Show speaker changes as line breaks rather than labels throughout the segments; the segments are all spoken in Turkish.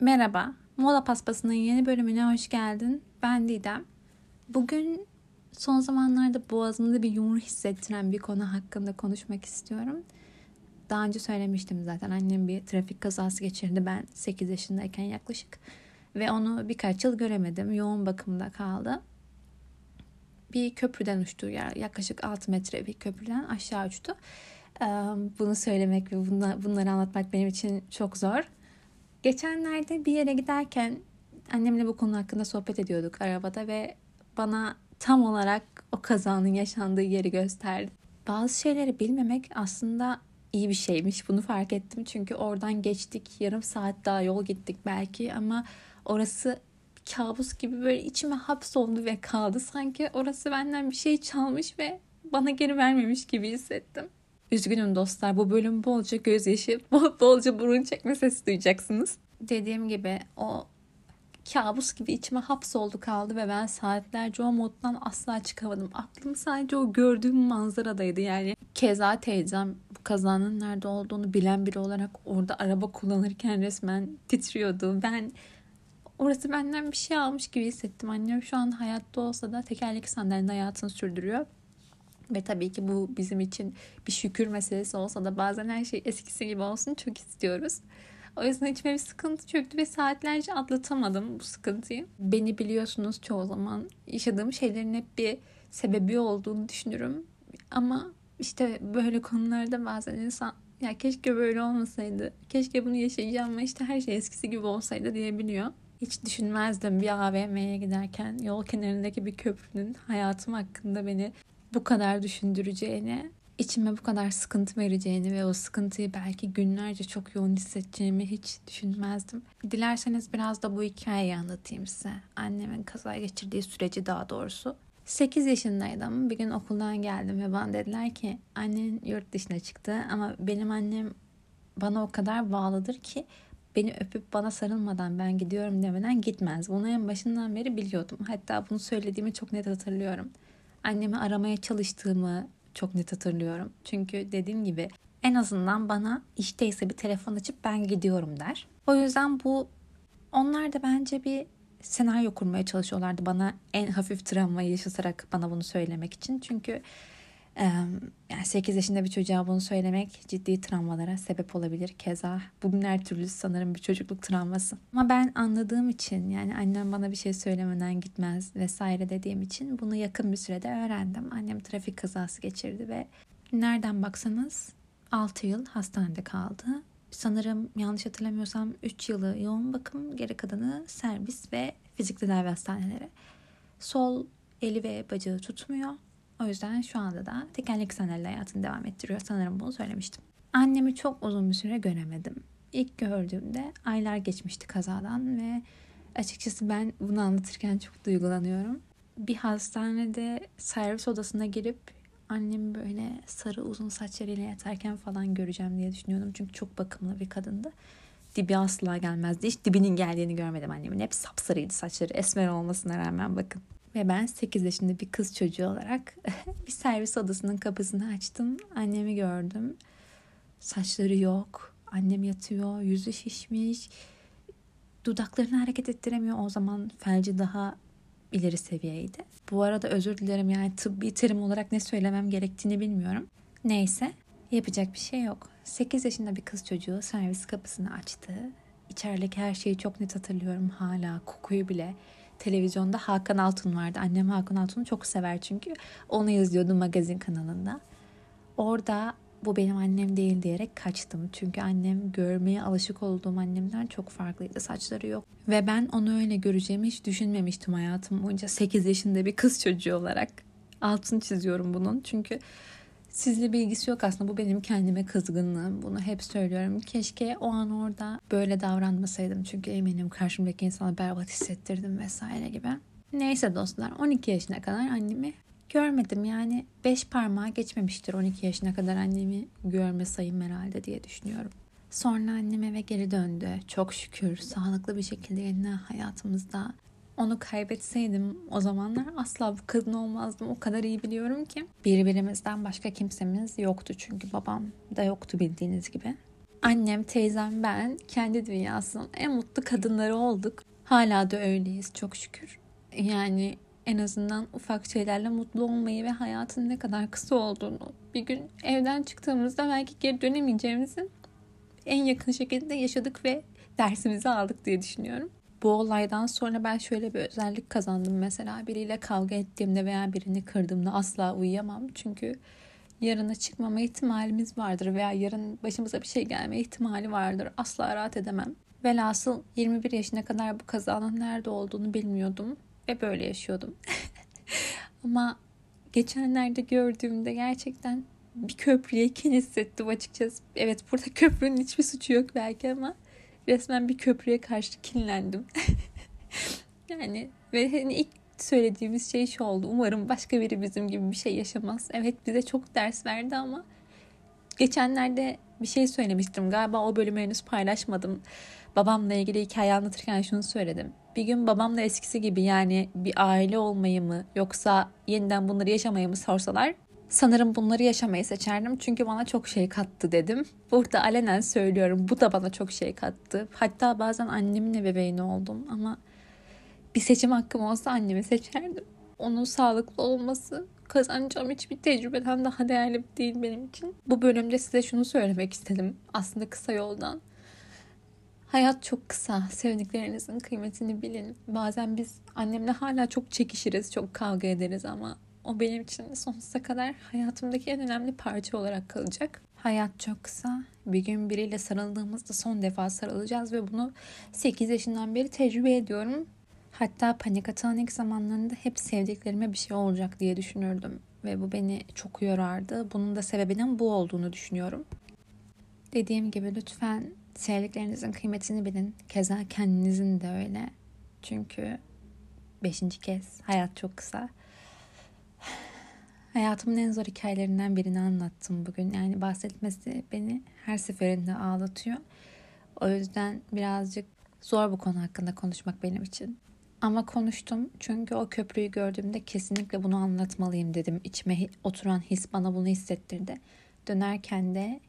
Merhaba, Moda Paspası'nın yeni bölümüne hoş geldin. Ben Didem. Bugün son zamanlarda boğazımda bir yumru hissettiren bir konu hakkında konuşmak istiyorum. Daha önce söylemiştim zaten annem bir trafik kazası geçirdi ben 8 yaşındayken yaklaşık. Ve onu birkaç yıl göremedim. Yoğun bakımda kaldı. Bir köprüden uçtu. Yaklaşık 6 metre bir köprüden aşağı uçtu. Bunu söylemek ve bunları anlatmak benim için çok zor. Geçenlerde bir yere giderken annemle bu konu hakkında sohbet ediyorduk arabada ve bana tam olarak o kazanın yaşandığı yeri gösterdi. Bazı şeyleri bilmemek aslında iyi bir şeymiş. Bunu fark ettim. Çünkü oradan geçtik. Yarım saat daha yol gittik belki ama orası kabus gibi böyle içime hapsoldu ve kaldı. Sanki orası benden bir şey çalmış ve bana geri vermemiş gibi hissettim. Üzgünüm dostlar bu bölüm bolca gözyaşı, bol, bolca burun çekme sesi duyacaksınız. Dediğim gibi o kabus gibi içime hapsoldu kaldı ve ben saatlerce o moddan asla çıkamadım. Aklım sadece o gördüğüm manzaradaydı yani. Keza teyzem bu kazanın nerede olduğunu bilen biri olarak orada araba kullanırken resmen titriyordu. Ben orası benden bir şey almış gibi hissettim. Annem şu an hayatta olsa da tekerlekli sandalyede hayatını sürdürüyor. Ve tabii ki bu bizim için bir şükür meselesi olsa da bazen her şey eskisi gibi olsun çok istiyoruz. O yüzden içime bir sıkıntı çöktü ve saatlerce atlatamadım bu sıkıntıyı. Beni biliyorsunuz çoğu zaman yaşadığım şeylerin hep bir sebebi olduğunu düşünürüm. Ama işte böyle konularda bazen insan ya keşke böyle olmasaydı, keşke bunu yaşayacağım ama işte her şey eskisi gibi olsaydı diyebiliyor. Hiç düşünmezdim bir AVM'ye giderken yol kenarındaki bir köprünün hayatım hakkında beni bu kadar düşündüreceğini, içime bu kadar sıkıntı vereceğini ve o sıkıntıyı belki günlerce çok yoğun hissedeceğimi hiç düşünmezdim. Dilerseniz biraz da bu hikayeyi anlatayım size. Annemin kaza geçirdiği süreci daha doğrusu. 8 yaşındaydım. Bir gün okuldan geldim ve bana dediler ki annen yurt dışına çıktı ama benim annem bana o kadar bağlıdır ki beni öpüp bana sarılmadan ben gidiyorum demeden gitmez. Bunu en başından beri biliyordum. Hatta bunu söylediğimi çok net hatırlıyorum annemi aramaya çalıştığımı çok net hatırlıyorum. Çünkü dediğim gibi en azından bana işteyse bir telefon açıp ben gidiyorum der. O yüzden bu onlar da bence bir senaryo kurmaya çalışıyorlardı bana en hafif travmayı yaşatarak bana bunu söylemek için. Çünkü yani 8 yaşında bir çocuğa bunu söylemek ciddi travmalara sebep olabilir. Keza bugün her türlü sanırım bir çocukluk travması. Ama ben anladığım için yani annem bana bir şey söylemeden gitmez vesaire dediğim için bunu yakın bir sürede öğrendim. Annem trafik kazası geçirdi ve nereden baksanız 6 yıl hastanede kaldı. Sanırım yanlış hatırlamıyorsam 3 yılı yoğun bakım, geri kalanı servis ve fizik tedavi hastaneleri. Sol eli ve bacağı tutmuyor o yüzden şu anda da tekerlekli sandalye hayatını devam ettiriyor. Sanırım bunu söylemiştim. Annemi çok uzun bir süre göremedim. İlk gördüğümde aylar geçmişti kazadan ve açıkçası ben bunu anlatırken çok duygulanıyorum. Bir hastanede servis odasına girip annemi böyle sarı uzun saçlarıyla yatarken falan göreceğim diye düşünüyordum. Çünkü çok bakımlı bir kadındı. Dibi asla gelmezdi. Hiç dibinin geldiğini görmedim annemin. Hep sapsarıydı saçları. Esmer olmasına rağmen bakın. Ve ben 8 yaşında bir kız çocuğu olarak bir servis odasının kapısını açtım. Annemi gördüm. Saçları yok. Annem yatıyor. Yüzü şişmiş. Dudaklarını hareket ettiremiyor. O zaman felci daha ileri seviyeydi. Bu arada özür dilerim yani tıbbi terim olarak ne söylemem gerektiğini bilmiyorum. Neyse yapacak bir şey yok. 8 yaşında bir kız çocuğu servis kapısını açtı. İçerideki her şeyi çok net hatırlıyorum hala kokuyu bile televizyonda Hakan Altun vardı. Annem Hakan Altun'u çok sever çünkü. Onu izliyordu magazin kanalında. Orada bu benim annem değil diyerek kaçtım. Çünkü annem görmeye alışık olduğum annemden çok farklıydı. Saçları yok. Ve ben onu öyle göreceğimi hiç düşünmemiştim hayatım boyunca. 8 yaşında bir kız çocuğu olarak. Altını çiziyorum bunun. Çünkü sizle bir ilgisi yok aslında. Bu benim kendime kızgınlığım. Bunu hep söylüyorum. Keşke o an orada böyle davranmasaydım. Çünkü eminim karşımdaki insana berbat hissettirdim vesaire gibi. Neyse dostlar 12 yaşına kadar annemi görmedim. Yani 5 parmağı geçmemiştir 12 yaşına kadar annemi görme sayım herhalde diye düşünüyorum. Sonra annem eve geri döndü. Çok şükür sağlıklı bir şekilde yine hayatımızda onu kaybetseydim o zamanlar asla bu kadın olmazdım. O kadar iyi biliyorum ki. Birbirimizden başka kimsemiz yoktu çünkü babam da yoktu bildiğiniz gibi. Annem, teyzem, ben kendi dünyasının en mutlu kadınları olduk. Hala da öyleyiz çok şükür. Yani en azından ufak şeylerle mutlu olmayı ve hayatın ne kadar kısa olduğunu bir gün evden çıktığımızda belki geri dönemeyeceğimizin en yakın şekilde yaşadık ve dersimizi aldık diye düşünüyorum. Bu olaydan sonra ben şöyle bir özellik kazandım mesela biriyle kavga ettiğimde veya birini kırdığımda asla uyuyamam. Çünkü yarına çıkmama ihtimalimiz vardır veya yarın başımıza bir şey gelme ihtimali vardır. Asla rahat edemem. Velhasıl 21 yaşına kadar bu kazanın nerede olduğunu bilmiyordum ve böyle yaşıyordum. Ama geçenlerde gördüğümde gerçekten bir köprüye kin hissettim açıkçası. Evet burada köprünün hiçbir suçu yok belki ama resmen bir köprüye karşı kinlendim. yani ve hani ilk söylediğimiz şey şu oldu. Umarım başka biri bizim gibi bir şey yaşamaz. Evet bize çok ders verdi ama geçenlerde bir şey söylemiştim. Galiba o bölümü henüz paylaşmadım. Babamla ilgili hikaye anlatırken şunu söyledim. Bir gün babamla eskisi gibi yani bir aile olmayı mı yoksa yeniden bunları yaşamayı mı sorsalar sanırım bunları yaşamayı seçerdim. Çünkü bana çok şey kattı dedim. Burada alenen söylüyorum. Bu da bana çok şey kattı. Hatta bazen annemin ebeveyni oldum ama bir seçim hakkım olsa annemi seçerdim. Onun sağlıklı olması kazanacağım hiçbir tecrübeden daha değerli değil benim için. Bu bölümde size şunu söylemek istedim. Aslında kısa yoldan. Hayat çok kısa. Sevdiklerinizin kıymetini bilin. Bazen biz annemle hala çok çekişiriz, çok kavga ederiz ama o benim için sonsuza kadar hayatımdaki en önemli parça olarak kalacak. Hayat çok kısa. Bir gün biriyle sarıldığımızda son defa sarılacağız ve bunu 8 yaşından beri tecrübe ediyorum. Hatta panik atağın ilk zamanlarında hep sevdiklerime bir şey olacak diye düşünürdüm. Ve bu beni çok yorardı. Bunun da sebebinin bu olduğunu düşünüyorum. Dediğim gibi lütfen sevdiklerinizin kıymetini bilin. Keza kendinizin de öyle. Çünkü beşinci kez hayat çok kısa. Hayatımın en zor hikayelerinden birini anlattım bugün. Yani bahsetmesi beni her seferinde ağlatıyor. O yüzden birazcık zor bu konu hakkında konuşmak benim için. Ama konuştum çünkü o köprüyü gördüğümde kesinlikle bunu anlatmalıyım dedim. İçime oturan his bana bunu hissettirdi. Dönerken de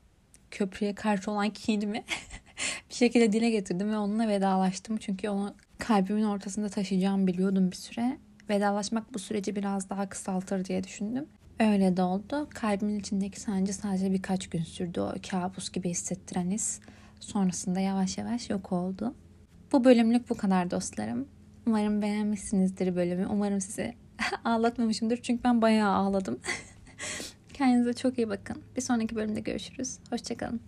köprüye karşı olan kinimi bir şekilde dile getirdim ve onunla vedalaştım. Çünkü onu kalbimin ortasında taşıyacağımı biliyordum bir süre. Vedalaşmak bu süreci biraz daha kısaltır diye düşündüm. Öyle de oldu. Kalbimin içindeki sancı sadece birkaç gün sürdü. O kabus gibi hissettiren his. Sonrasında yavaş yavaş yok oldu. Bu bölümlük bu kadar dostlarım. Umarım beğenmişsinizdir bölümü. Umarım sizi ağlatmamışımdır. Çünkü ben bayağı ağladım. Kendinize çok iyi bakın. Bir sonraki bölümde görüşürüz. Hoşçakalın.